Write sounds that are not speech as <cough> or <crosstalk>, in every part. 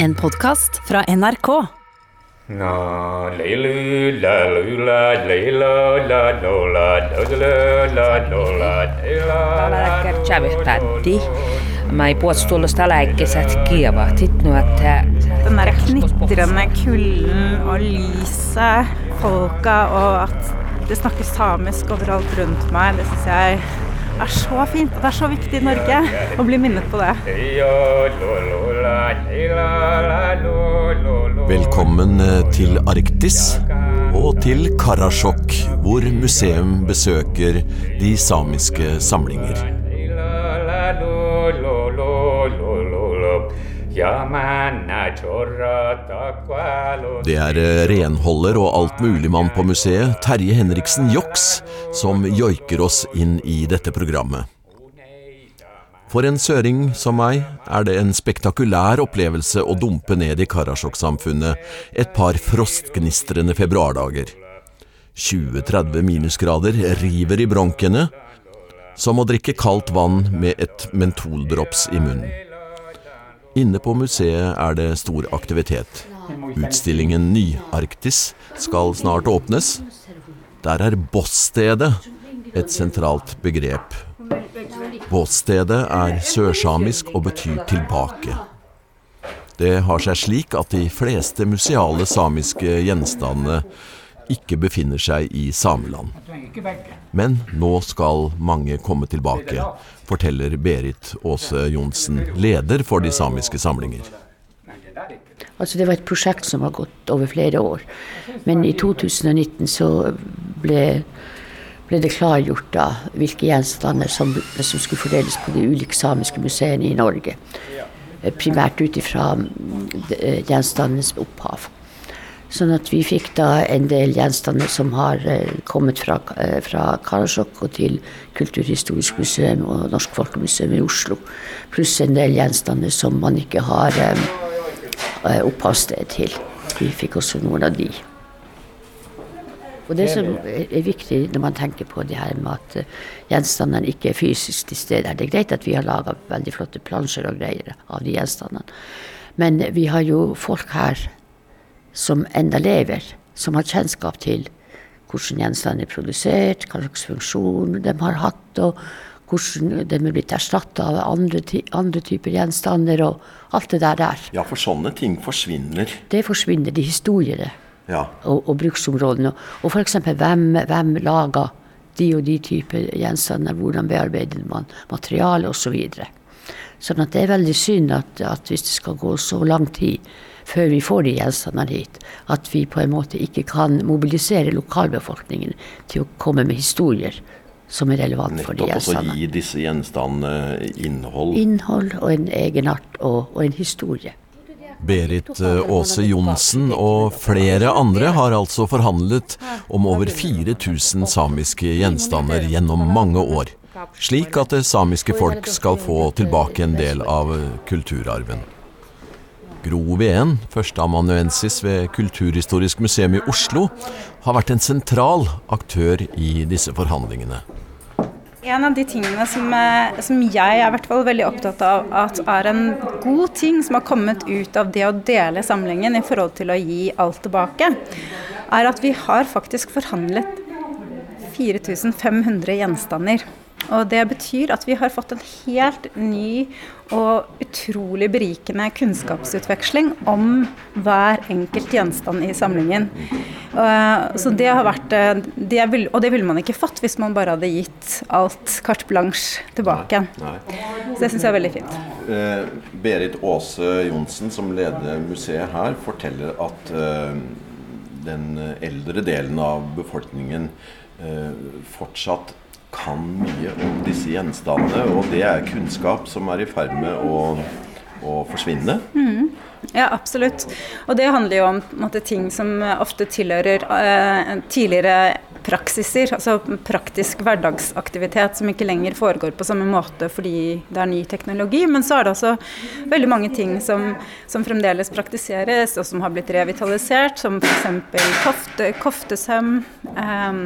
En podkast fra NRK. Lo, Mä ei kievahtit nu att Den der knitrende kulden og lyset, folka og at det snakkes samisk overalt rundt meg, det syns jeg er så fint. Og Det er så viktig i Norge å bli minnet på det. Velkommen eh, til Arktis og til Karasjok, hvor museum besøker de samiske samlinger. Det er eh, renholder og altmuligmann på museet, Terje Henriksen Joks, som joiker oss inn i dette programmet. For en søring som meg er det en spektakulær opplevelse å dumpe ned i Karasjok-samfunnet et par frostgnistrende februardager. 20-30 minusgrader river i bronkene, som å drikke kaldt vann med et mentoldrops i munnen. Inne på museet er det stor aktivitet. Utstillingen Ny-Arktis skal snart åpnes. Der er Bossstedet et sentralt begrep. Bossstedet er sørsamisk og betyr tilbake. Det har seg slik at de fleste museale samiske gjenstandene ikke befinner seg i Sameland. Men nå skal mange komme tilbake, forteller Berit Aase Johnsen, leder for de samiske samlinger. Altså det var et prosjekt som har gått over flere år. Men i 2019 så ble, ble det klargjort da hvilke gjenstander som, som skulle fordeles på de ulike samiske museene i Norge. Eh, Primært ut ifra mm, gjenstandenes opphav. Sånn at vi fikk da en del gjenstander som har eh, kommet fra, eh, fra Karasjok og til Kulturhistorisk museum og Norsk Folkemuseum i Oslo. Pluss en del gjenstander som man ikke har eh, eh, opphavssted til. Vi fikk også noen av de. Og Det som er viktig når man tenker på det her med at gjenstandene ikke er fysisk til stede. Det greit at vi har laga veldig flotte plansjer og greier av de gjenstandene, men vi har jo folk her som enda lever, som har kjennskap til hvordan gjenstandene er produsert, hva slags funksjon de har hatt, og hvordan de er blitt erstatta av andre, andre typer gjenstander, og alt det der der. Ja, for sånne ting forsvinner. Det forsvinner, de historiene Ja. og, og bruksområdene. Og f.eks. hvem, hvem laga de og de typer gjenstander, hvordan bearbeider man materialet osv. Så sånn at det er veldig synd at, at hvis det skal gå så lang tid før vi får de gjenstandene hit, at vi på en måte ikke kan mobilisere lokalbefolkningen til å komme med historier som er relevante for de gjenstandene. Nettopp å gi disse gjenstandene innhold. Innhold og en egenart og, og en historie. Berit eh, Aase Johnsen og flere andre har altså forhandlet om over 4000 samiske gjenstander gjennom mange år. Slik at det samiske folk skal få tilbake en del av eh, kulturarven. Gro Veen, førsteamanuensis ved Kulturhistorisk museum i Oslo, har vært en sentral aktør i disse forhandlingene. En av de tingene som, eh, som jeg er fall veldig opptatt av at er en god ting som har kommet ut av det å dele samlingen i forhold til å gi alt tilbake, er at vi har faktisk forhandlet 4500 gjenstander. Og det betyr at vi har fått en helt ny og utrolig berikende kunnskapsutveksling om hver enkelt gjenstand i samlingen. Eh, Så det har vært eh, det vil, Og det ville man ikke fått hvis man bare hadde gitt alt carte blanche tilbake. Så det syns jeg er veldig fint. Eh, Berit Aase Johnsen, som leder museet her, forteller at eh, den eldre delen av befolkningen eh, fortsatt kan mye om disse gjenstandene, og det er kunnskap som er i ferd med å, å forsvinne. Ja, absolutt. Og det handler jo om måte, ting som ofte tilhører eh, tidligere praksiser, altså praktisk hverdagsaktivitet som ikke lenger foregår på samme måte fordi det er ny teknologi. Men så er det også veldig mange ting som, som fremdeles praktiseres, og som har blitt revitalisert, som f.eks. Kofte, koftesøm. Eh,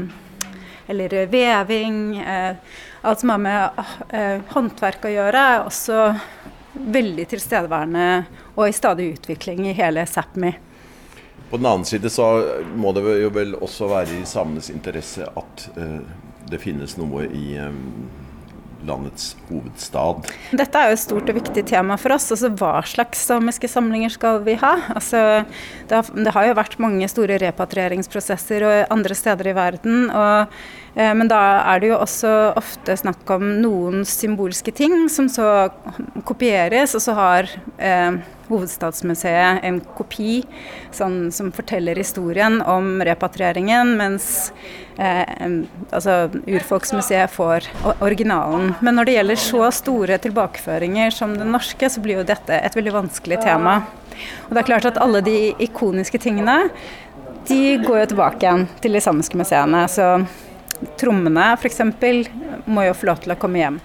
eller veving. Eh, alt som har med eh, håndverk å gjøre, er også veldig tilstedeværende og i stadig utvikling i hele Sápmi. På den annen side så må det jo vel også være i samenes interesse at uh, det finnes noe i landets hovedstad. Dette er jo et stort og viktig tema for oss. altså Hva slags samiske samlinger skal vi ha? Altså, det, har, det har jo vært mange store repatrieringsprosesser og andre steder i verden. og men da er det jo også ofte snakk om noen symbolske ting som så kopieres, og så har eh, Hovedstadsmuseet en kopi sånn, som forteller historien om repatrieringen, mens eh, altså, Urfolksmuseet får originalen. Men når det gjelder så store tilbakeføringer som den norske, så blir jo dette et veldig vanskelig tema. Og det er klart at alle de ikoniske tingene de går jo tilbake igjen til de samiske museene. så trommene f.eks. må jo få lov til å komme hjem.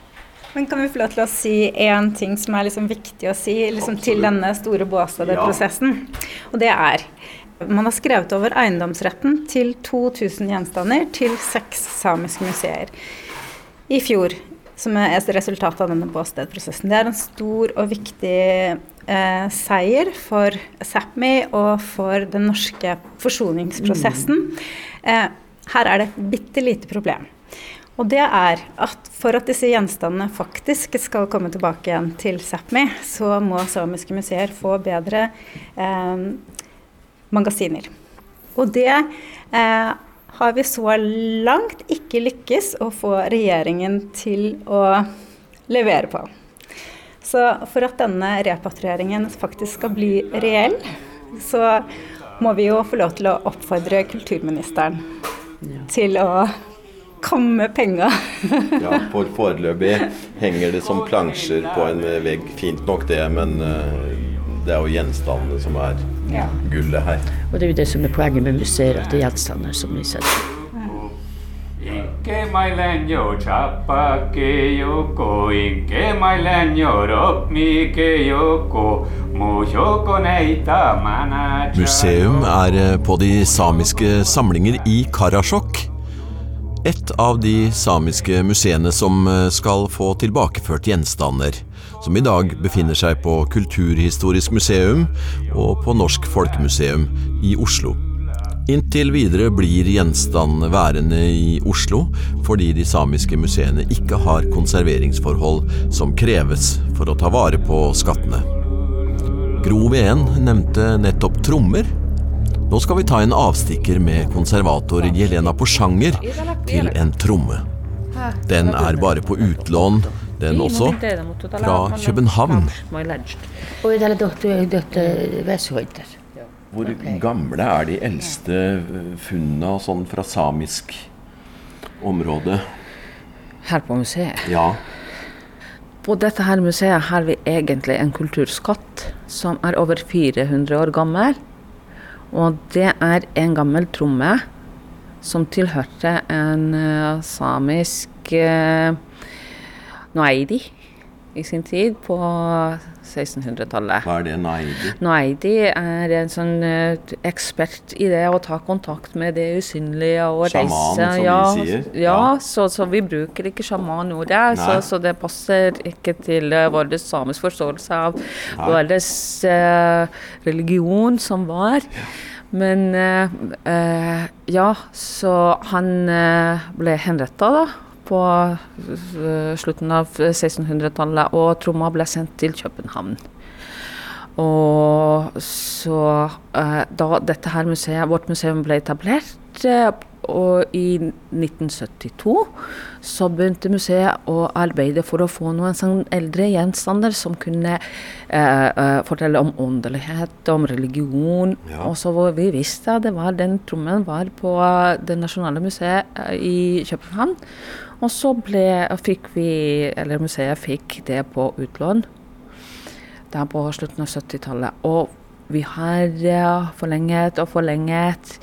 Men kan vi få lov til å si én ting som er liksom viktig å si liksom til denne store Båstad-prosessen? Og det er man har skrevet over eiendomsretten til 2000 gjenstander til seks samiske museer i fjor, som er et resultat av denne Båstad-prosessen. Det er en stor og viktig eh, seier for Sápmi og for den norske forsoningsprosessen. Mm. Eh, her er det et bitte lite problem. Og det er at for at disse gjenstandene faktisk skal komme tilbake igjen til Sápmi, så må samiske museer få bedre eh, magasiner. Og det eh, har vi så langt ikke lykkes å få regjeringen til å levere på. Så for at denne repatrieringen faktisk skal bli reell, så må vi jo få lov til å oppfordre kulturministeren til å komme penger. <laughs> ja, for foreløpig henger det som plansjer på en vegg. Fint nok det, men uh, det er jo gjenstandene som er ja. gullet her. Og det er jo det som er poenget med museer, at det er gjenstander som vi setter. Inke mai lenyo chapa ke yoko, inke mai lenyo ropmi ke yoko, Museum er eh, på de samiske samlinger i Karasjok. Et av de samiske museene som eh, skal få tilbakeført gjenstander, som i dag befinner seg på Kulturhistorisk museum og på Norsk Folkemuseum i Oslo. Inntil videre blir gjenstandene værende i Oslo fordi de samiske museene ikke har konserveringsforhold som kreves for å ta vare på skattene. Gro Veen nevnte nettopp trommer. Nå skal vi ta en avstikker med konservator Jelena Porsanger til en tromme. Den er bare på utlån, den også, fra København. Hvor gamle er de eldste funnene sånn fra samisk område? Her på museet? Ja. På dette her museet har vi egentlig en kulturskatt som er over 400 år gammel. Og det er en gammel tromme som tilhørte en uh, samisk uh, noaidi i sin tid, på 1600-tallet. Hva er det naidi? Naidi er en sånn uh, ekspert i det å ta kontakt med det usynlige og Shaman, reise. som ja, vi sier? Ja, ja. Så, så, vi bruker ikke sjaman-ordet. Så, så, det passer ikke til uh, vår samisk forståelse av vår uh, religion som var. Ja. Men ja, så han ble henretta, da på eh, slutten av 1600-tallet, og tromma ble sendt til København. Og så eh, Da dette her museet, vårt museum ble etablert, eh, og i 1972 så begynte museet å arbeide for å få noen sånn eldre gjenstander som kunne eh, fortelle om åndelighet, om religion. Ja. Og så vi visste at det var den trommen var på Det nasjonale museet i København. Og så ble, fikk vi, eller museet fikk det på utlån. Det er på slutten av 70-tallet. Og vi har forlenget og forlenget.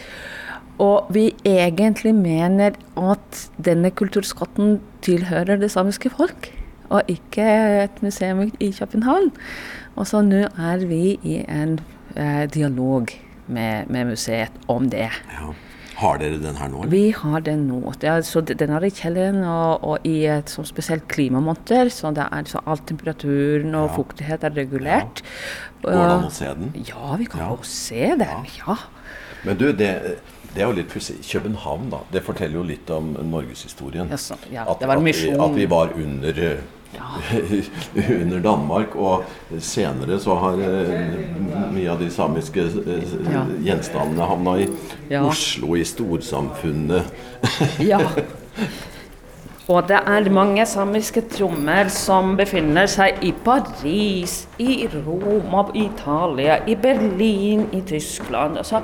Og vi egentlig mener at denne kulturskatten tilhører det samiske folk, og ikke et museum i København. Og så nå er vi i en eh, dialog med, med, museet om det. Ja. Har dere den her nå? eller? Vi har den nå. Det er, så den er i kjelleren og, og i et sånn spesielt klimamonter. Så er så all temperaturen og Ja. fuktighet er regulert. Går det an å se den? Ja, vi kan Ja. jo se den. Ja. Men du, det, det er jo litt pussig. København, da. Det forteller jo litt om norgeshistorien. Ja, så- ja, at, at, vi, at vi var under <laughs> under Danmark. Og senere så har eh, mye av de samiske eh, gjenstandene havna i. Oslo, i storsamfunnet. <laughs> Ja. Og det er mange samiske trommer som befinner seg i Paris, i Roma, i Italia, i Berlin, i Tyskland. Altså,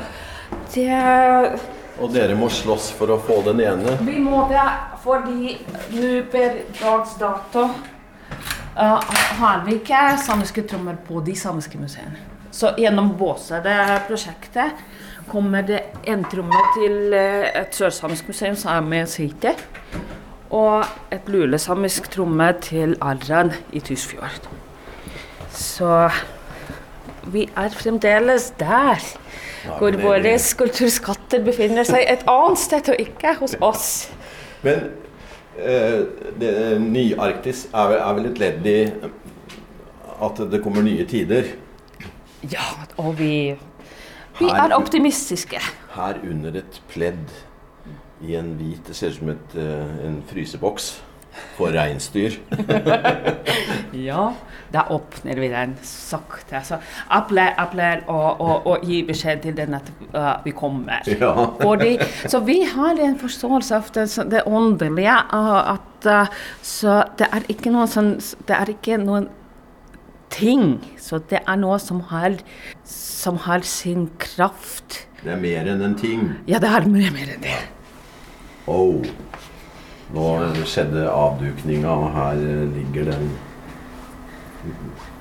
det Og dere må slåss for å få den ene. Vi må det fordi nå per dags dato eh, har vi ikke samiske trommer på de samiske museene. Så gjennom Båsede-prosjektet kommer det en tromme til eh, et sørsamisk museum Sami Site, og et lulesamisk tromme til Arran i Tysfjord. Så vi er fremdeles der. Hvor våre kulturskatter befinner seg et annet sted, og ikke hos oss. Men eh, det, Ny-Arktis er, er vel et ledd i at det kommer nye tider. Ja, og vi, vi Her- er optimistiske. Her under et pledd i en hvit Det ser ut som et, eh, en fryseboks for reinsdyr. <laughs> Ja, da åpner vi den sakte. Så jeg pleier, jeg pleier å, å, å gi beskjed til den at uh, vi kommer. Ja. <laughs> Fordi, så vi har en forståelse av det, det åndelige. uh, at, uh, så det er ikke noe sånn Det er ikke noen ting. Så det er noe som har, som har sin kraft. Det er mer enn en ting. Ja, det er mye mer enn det. Oh. Nå skjedde avdukninga, og her ligger den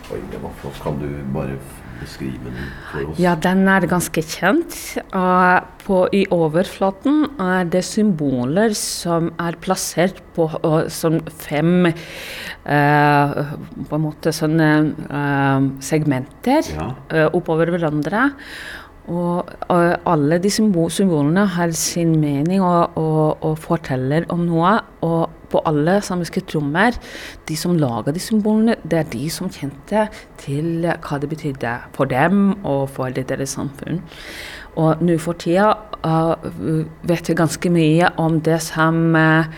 Oi, det var flott. Kan du bare beskrive den for oss? Ja, den er ganske kjent. På, I overflaten er det symboler som er plassert på sånn fem uh, På en måte sånne uh, segmenter Ja. uh, oppover hverandre. Og, og alle de symbolene har sin mening og, og, og forteller om noe. Og på alle samiske trommer, de som lager de symbolene, det er de som kjente til hva det betydde for dem og for deres samfunn. Og nå for tida uh, vet vi ganske mye om det som uh,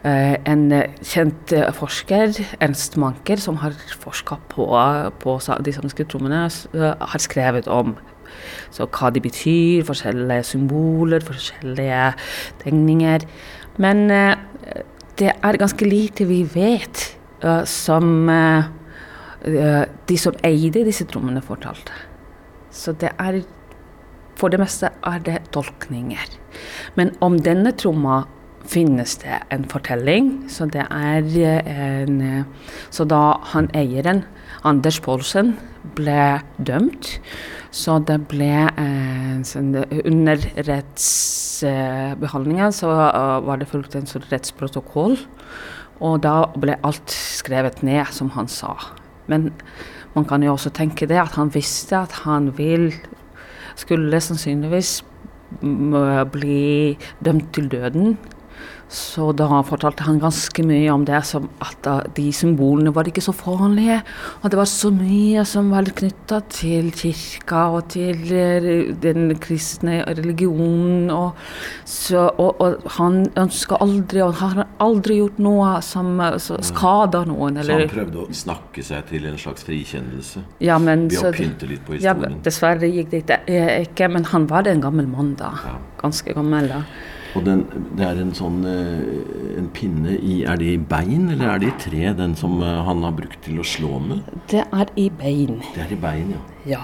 Eh, en eh, kjent eh, forsker, Ernst Manker, som har forska på, på de samiske trommene, eh, har skrevet om så hva de betyr, forskjellige symboler, forskjellige tegninger. Men eh, det er ganske lite vi vet eh, som eh, de som eide disse trommene, fortalte. Så det er For det meste er det tolkninger. Men om denne tromma finnes det en fortelling. Så det er eh, en eh, Så da han eieren, Anders Paulsen, ble dømt, så det ble eh, sånn, Under rettsbehandlingen så var det fulgt en sånn rettsprotokoll. Og da ble alt skrevet ned, som han sa. Men man kan jo også tenke det at han visste at han vil skulle sannsynligvis bli dømt til døden. Så da fortalte han ganske mye om det, som at de symbolene var ikke så farlige. Og det var så mye som var knytta til kirka og til eh, den kristne religionen. Og, så, og, og han ønska aldri, og han har aldri gjort noe som uh, skada noen. Så han prøvde å snakke seg til en slags frikjennelse ja, men, ved så- å pynte litt på ja, historien. dessverre gikk det eh, ikke, men han var en gammel mann da. Ja. Ganske gammel da. Og den, det er en sånn eh, en pinne i Er det i bein, eller er det i tre, den som eh, han har brukt til å slå med? Det er i bein, Det er i bein, ja. ja.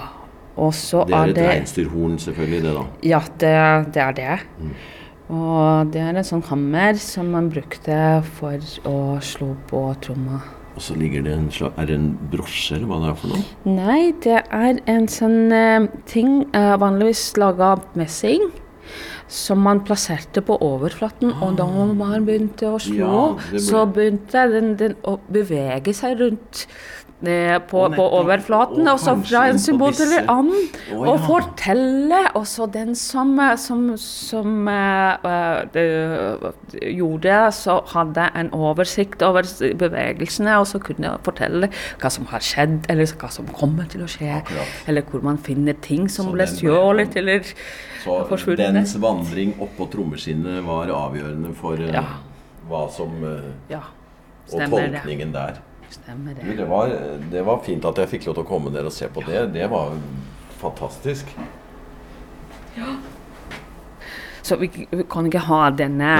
Og så Det er er et det reinsdyrhorn, selvfølgelig, det, da. Ja, det, det er det. Mm. Og det er en sånn hammer som man brukte for å slå på tromma. Og så ligger det en slag Er det en brosje, eller hva det er for noe? Nei, det er en sånn uh, ting uh, vanligvis laga av messing. Som man plasserte på overflaten, og da man begynte å slå, Ja, ble- så begynte den, den å bevege seg rundt på, på overflaten, og, så fra en symbol til en annen. Å, Og fortelle. Og så den som, eh, som, som uh, de, gjorde så hadde en oversikt over bevegelsene, og så kunne fortelle hva som har skjedd, eller hva som kommer til å skje. Akkurat. Eller hvor man finner ting som Så ble stjålet, eller Så forsvunnet. dens vandring oppå trommeskinnet var avgjørende for uh, Ja. hva som uh, Ja, stemmer Og tolkningen der. Stemmer det. det, var, det var fint at jeg fikk lov til å komme ned og se på det. Det var fantastisk. Så vi, vi kan ikke ha denne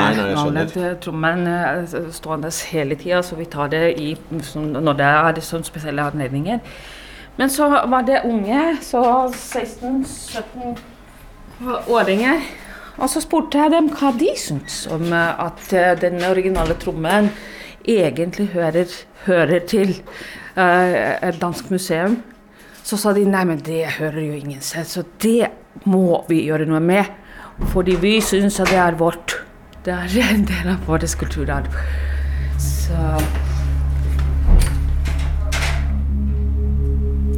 trommen eh, stående hele tida, så vi tar det i, når det er det sånn spesielle anledninger. Men så var det unge, så 16-17 åringer. Og så spurte jeg dem hva de syntes om eh, at eh, den originale trommen egentlig hører, hører til uh, et dansk museum. Så sa de nei, men det hører jo ingen selv, så det må vi gjøre noe med. Fordi vi syns at det er vårt. Det er <laughs> en del av vår kulturarv. Så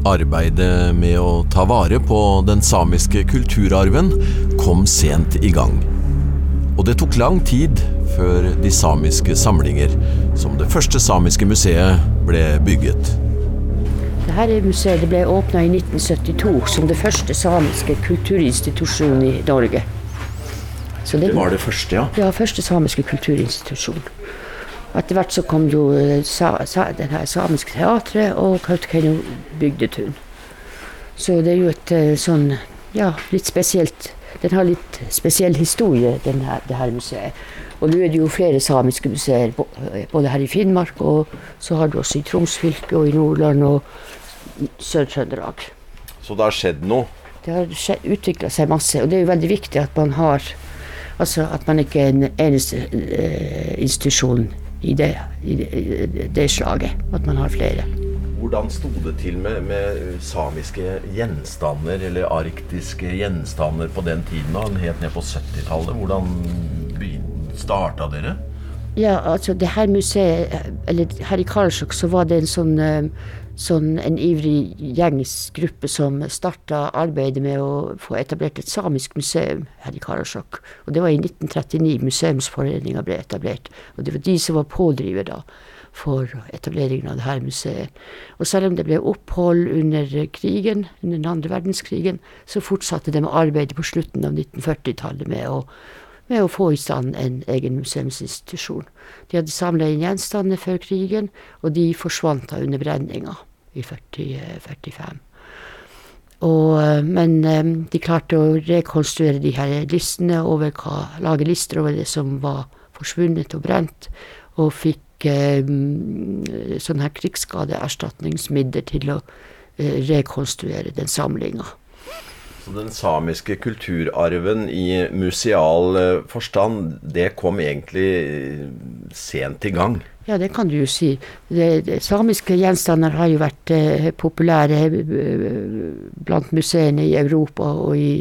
Arbeidet med å ta vare på den samiske kulturarven kom sent i gang. Og det tok lang tid før de samiske samlinger, som det første samiske museet, ble bygget. Dette museet ble åpna i 1972 som det første samiske kulturinstitusjonen i Norge. Så det, det første, ja. Ja, første samiske kulturinstitusjon. Etter hvert så kom jo eh, sa, sa, den her samiske teatret og Kautokeino bygdetun. Så det er jo et eh, sånn, ja, litt spesielt Den har litt spesiell historie, den her, det her museet. Og nå er det jo flere samiske museer, eh, både her i Finnmark, og så har du også i Troms fylke og i Nordland og Sør-Trøndelag. Så det har skjedd noe. Det har utvikla seg masse, og det er jo veldig viktig at man har Altså at man ikke er en eneste eh, institusjon i det, i det, i det slaget. At man har flere. Hvordan sto det til med, med samiske gjenstander, eller arktiske gjenstander på den tiden, da, helt ned på 70-tallet? Hvordan starta dere? Ja, altså det her museet, eller her i Karasjok så var det en sånn, eh, sånn en ivrig gjengsgruppe som starta arbeidet med å få etablert et samisk museum her i Karasjok. Og det var i 1939 Museumsforeninga ble etablert. Og det var de som var pådriver da for etableringen av det her museet. Og selv om det ble opphold under krigen, under den andre verdenskrigen, så fortsatte de arbeidet på slutten av 1940-tallet med å med å få i stand en egen museumsinstitusjon. De hadde samla inn gjenstander før krigen, og de forsvant da under brenninga i 40, eh, 45. Og, men eh, de klarte å rekonstruere de her listene over hva, lage lister over det som var forsvunnet og brent, og fikk eh, sånne sånn her krigsskadeerstatningsmidler til å eh, rekonstruere den samlinga. Så den samiske kulturarven i museal eh, forstand, det kom egentlig sent i gang. Ja, det kan du jo si. Det, det, samiske gjenstander har jo vært eh, populære blant museene i Europa og i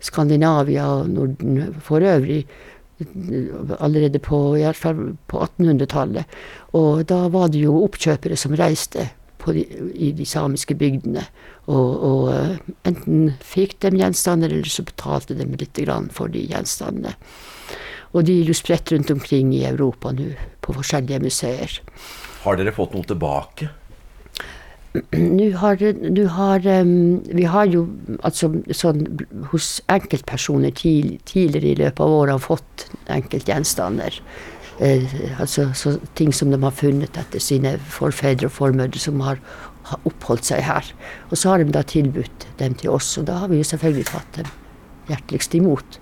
Skandinavia og Norden for øvrig. Allerede på, i på 1800-tallet. Og da var det jo oppkjøpere som reiste de, i de samiske bygdene. Og, og eh, enten fikk de gjenstander, eller så betalte de litt for de gjenstandene. Og de er jo spredt rundt omkring i Europa nå, på forskjellige museer. Har dere fått noe tilbake? Nå har, nu har em, Vi har jo altså sånn hos enkeltpersoner tid, tidligere i løpet av året fått enkeltgjenstander. Eh, altså så, ting som de har funnet etter sine forfedre og formødre som har, har oppholdt seg her. Og så har de da tilbudt dem til oss, og da har vi jo selvfølgelig tatt dem hjerteligst imot.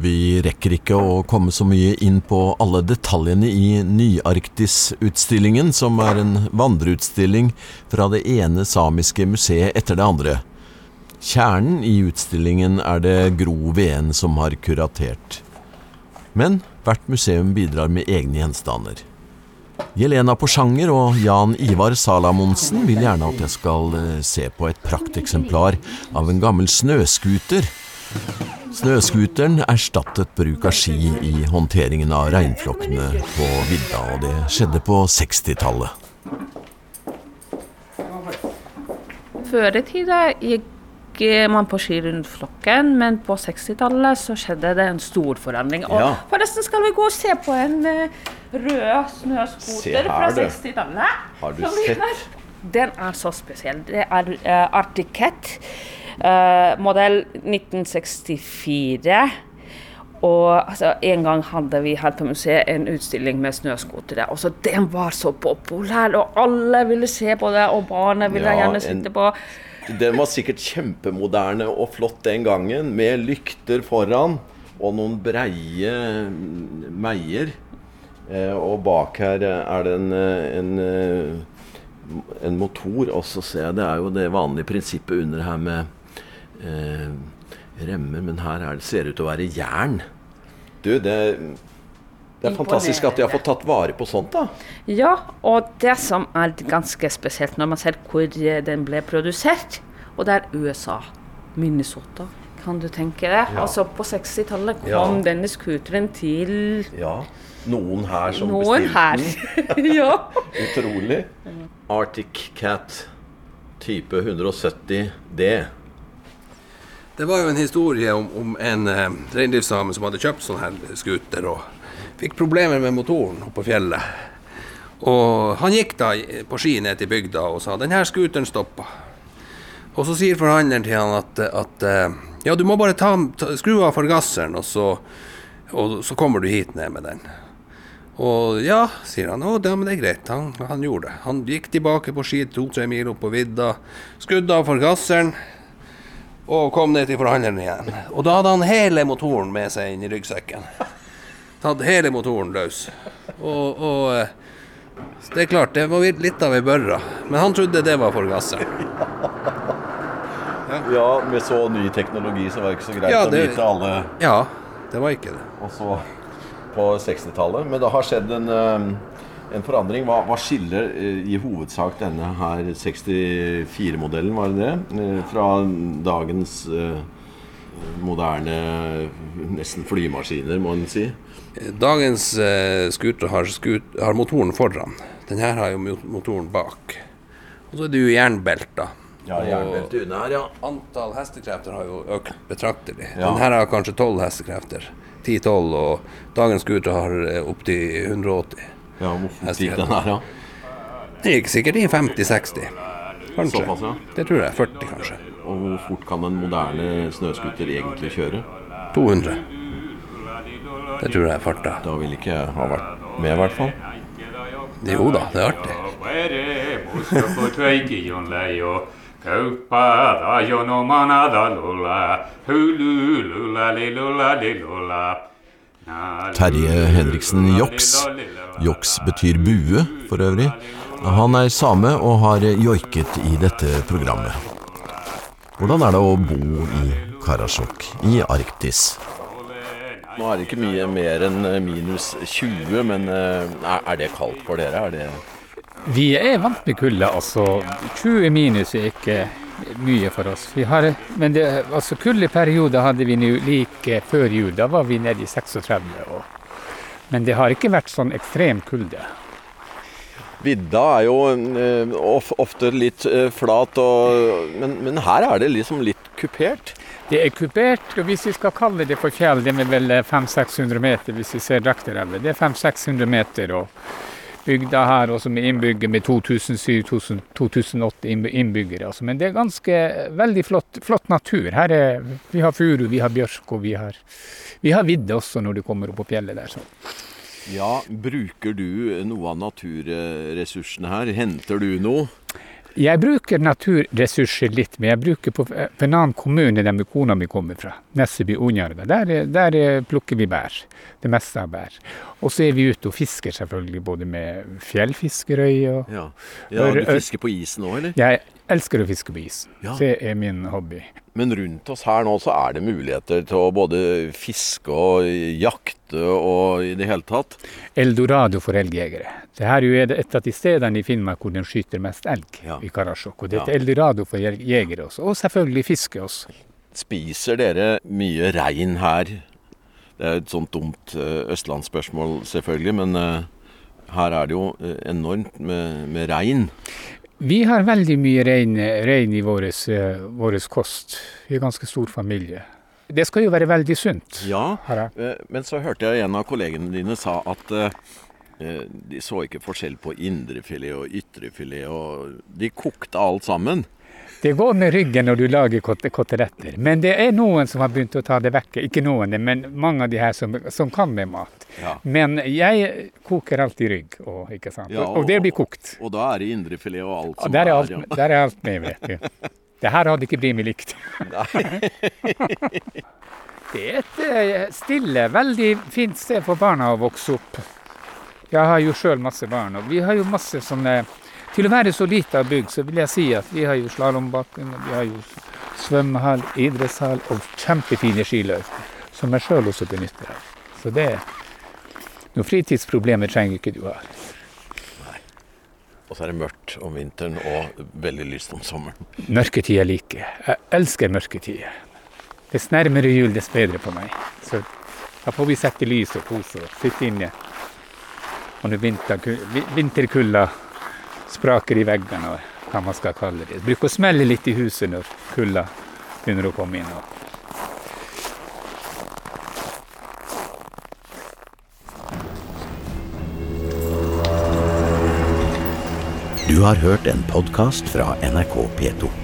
Vi rekker ikke å komme så mye inn på alle detaljene i Nyarktis-utstillingen, som er en vandreutstilling fra det ene samiske museet etter det andre. Kjernen i utstillingen er det Gro Veen som har kuratert. Men hvert museum bidrar med egne gjenstander. Jelena Porsanger og Jan Ivar Salamonsen vil gjerne at jeg skal eh, se på et prakteksemplar av en gammel snøscooter. Snøscooteren erstattet bruk av ski i håndteringen av regnflokkene på vidda, og det skjedde på 60-tallet. før i tida gikk man på ski rundt flokken, men på 60-tallet så skjedde det en stor forandring. Og Ja. forresten skal vi gå og se på en eh, rød snøscooter fra 60-tallet. Har du sett? Den er så spesiell. Det er uh, Arctic Eh, modell 1964. Og altså, En gang hadde vi her på museet en utstilling med snøscootere. og så Den var så populær, og alle ville se på det, og barna ville Ja, gjerne sitte på. Den var sikkert kjempemoderne og flott den gangen, med lykter foran og noen breie meier. Eh, og bak her er det en, eh, en, eh, en motor. Og så ser jeg det er jo det vanlige prinsippet under her med eh, remmer, men her er det, ser det ut til å være jern. Du, det, det er fantastisk at de har fått tatt vare på sånt, da. Ja, og det som er ganske spesielt når man ser hvor eh, den ble produsert, og det er USA. Minnesota, kan du tenke deg. Altså På 60-tallet kom Ja. denne scooteren til Ja. Noen her som noen bestilte den. <laughs> ja. Utrolig. Arctic Cat type 170D. Det var jo en historie om, om en eh, reindriftssame som hadde kjøpt sånn her scooter og fikk problemer med motoren oppe på fjellet. Og han gikk da på ski ned til bygda og sa 'den her scooteren stoppa'. Og så sier forhandleren til han at, at eh, ja, du må bare ta, ta, skru av forgasseren, og så, og så kommer du hit ned med den. Og ja, sier han. Å, det er greit. Han, han gjorde det. Han gikk tilbake på ski to-tre mil opp på vidda, skrudde av forgasseren og kom ned til forhandleren igjen. Og da hadde han hele motoren med seg inn i ryggsekken. Tatt hele motoren løs. Og, og eh, det er klart, det var litt av ei børra. Men han trodde det var forgasseren. Ja, med så ny teknologi så var det ikke så greit Ja, å vite alle Ja, det var ikke det. Og så på 60-tallet. Men det har skjedd en, eh, en forandring. Hva, hva skiller eh, i hovedsak denne her 64-modellen, var det det? Eh, Fra dagens eh, moderne nesten flymaskiner, må en si. Dagens eh, scooter har, skut, har motoren foran. Den her har jo motoren bak. Og så er det jo jernbelter. Ja, jernbelte under her, ja. Antall hestekrefter har jo økt betraktelig. Ja. Den her har kanskje 12 hestekrefter. 10-12, og dagens scooter har eh, opptil 180. Ja, Hvor fort gikk den her, ja? Det gikk sikkert i 50-60. Kanskje. Såpass, ja. Det tror jeg. 40, kanskje. Og hvor fort kan en moderne snøscooter egentlig kjøre? 200. Det tror jeg er farta. Da vil ikke jeg ha vært med, i hvert fall. Jo da, det er artig. Vere musko tveiki jon leio. Kauppa da jo omana da lula. Hulu lula li lula li lula. Terje Henriksen Joks. Joks betyr bue, for øvrig. Han er same og har joiket i dette programmet. Hvordan er det å bo i Karasjok i Arktis? Nå er det ikke mye mer enn minus 20, men eh, er er det kaldt for dere? Er det Vi er vant med kulde, altså. 20 minus er ikke mye for oss. Vi har, men det, altså kuldeperioder hadde vi nå like før jul. Da var vi nede i 36. Og, men det har ikke vært sånn ekstrem kulde. Vidda er jo eh, ofte litt eh, flat, og, men, men her er det liksom litt kupert. Det er kupert, og hvis vi skal kalle det for fjell, det er vel 500-600 meter hvis vi ser Drakterelva. Det er 500-600 meter. og Bygda her også med innbygger med 2007-2008 innbyggere. Altså. Men det er ganske veldig flott, flott natur. Her er, vi har furu, vi har bjørk og vi har, vi har vidde også når du kommer opp på fjellet der. Så. Ja, bruker du noe av naturressursene her? Henter du noe? Jeg bruker naturressurser litt, men jeg bruker på på en annen kommune der kona mi kommer fra, Nesseby Onjarga. Der, der plukker vi bær. Det meste av bær. Og så er vi ute og fisker selvfølgelig, både med fjellfiskerøy og Ja, ja Du fisker på isen nå, eller? Jeg elsker å fiske på is. Ja. Det er min hobby. Men rundt oss her nå så er det muligheter til å både fiske og jakte og i det hele tatt. Eldorado for elgjegere. Det her er et av de stedene i Finnmark hvor de skyter mest elg, Ja. i Karasjok. Og det er Ja. eldorado for jegere også. Og selvfølgelig fiske også. Spiser dere mye rein her? Det er et sånt dumt eh, østlandsspørsmål selvfølgelig, men eh, her er det jo eh, enormt med, med rein. Vi har veldig mye rein, rein i vår uh, kost. Vi er en ganske stor familie. Det skal jo være veldig sunt. Ja, uh, men så hørte jeg en av kollegene dine sa at uh, de så ikke forskjell på indrefilet og ytrefilet, og de kokte alt sammen. Det går med ryggen når du lager koteletter. Men det er noen som har begynt å ta det vekk. Ikke noen, men mange av de her som, som kan med mat. Ja. Men jeg koker alltid rygg, og, ja, og, og, det blir kokt. Og da er det indrefilet og alt som der er. Alt, ja. Der er alt med, vet du. Det her hadde ikke blitt meg likt. det er et eh, stille, veldig fint sted for barna å vokse opp. Jeg har jo sjøl masse barn, og vi har jo masse sånne til å være så lita bygd, så vil jeg si at vi har jo slalåmbakken, vi har jo svømmehall, idrettshall og kjempefine skiløyper, som jeg sjøl også benytter av. Så det Noen fritidsproblemer trenger ikke du ha. Og så er det mørkt om vinteren og veldig lyst om sommeren. Mørketid er liker. Jeg elsker mørketid. Dess nærmere jul, dess bedre på meg. Så da får vi sette lys og kose og sitte inne. Og når vinterkulda spraker i veggene, og hva man skal kalle det. Bruker å smelle litt i huset når kulda begynner å komme inn. Du har hørt en podkast fra NRK P2.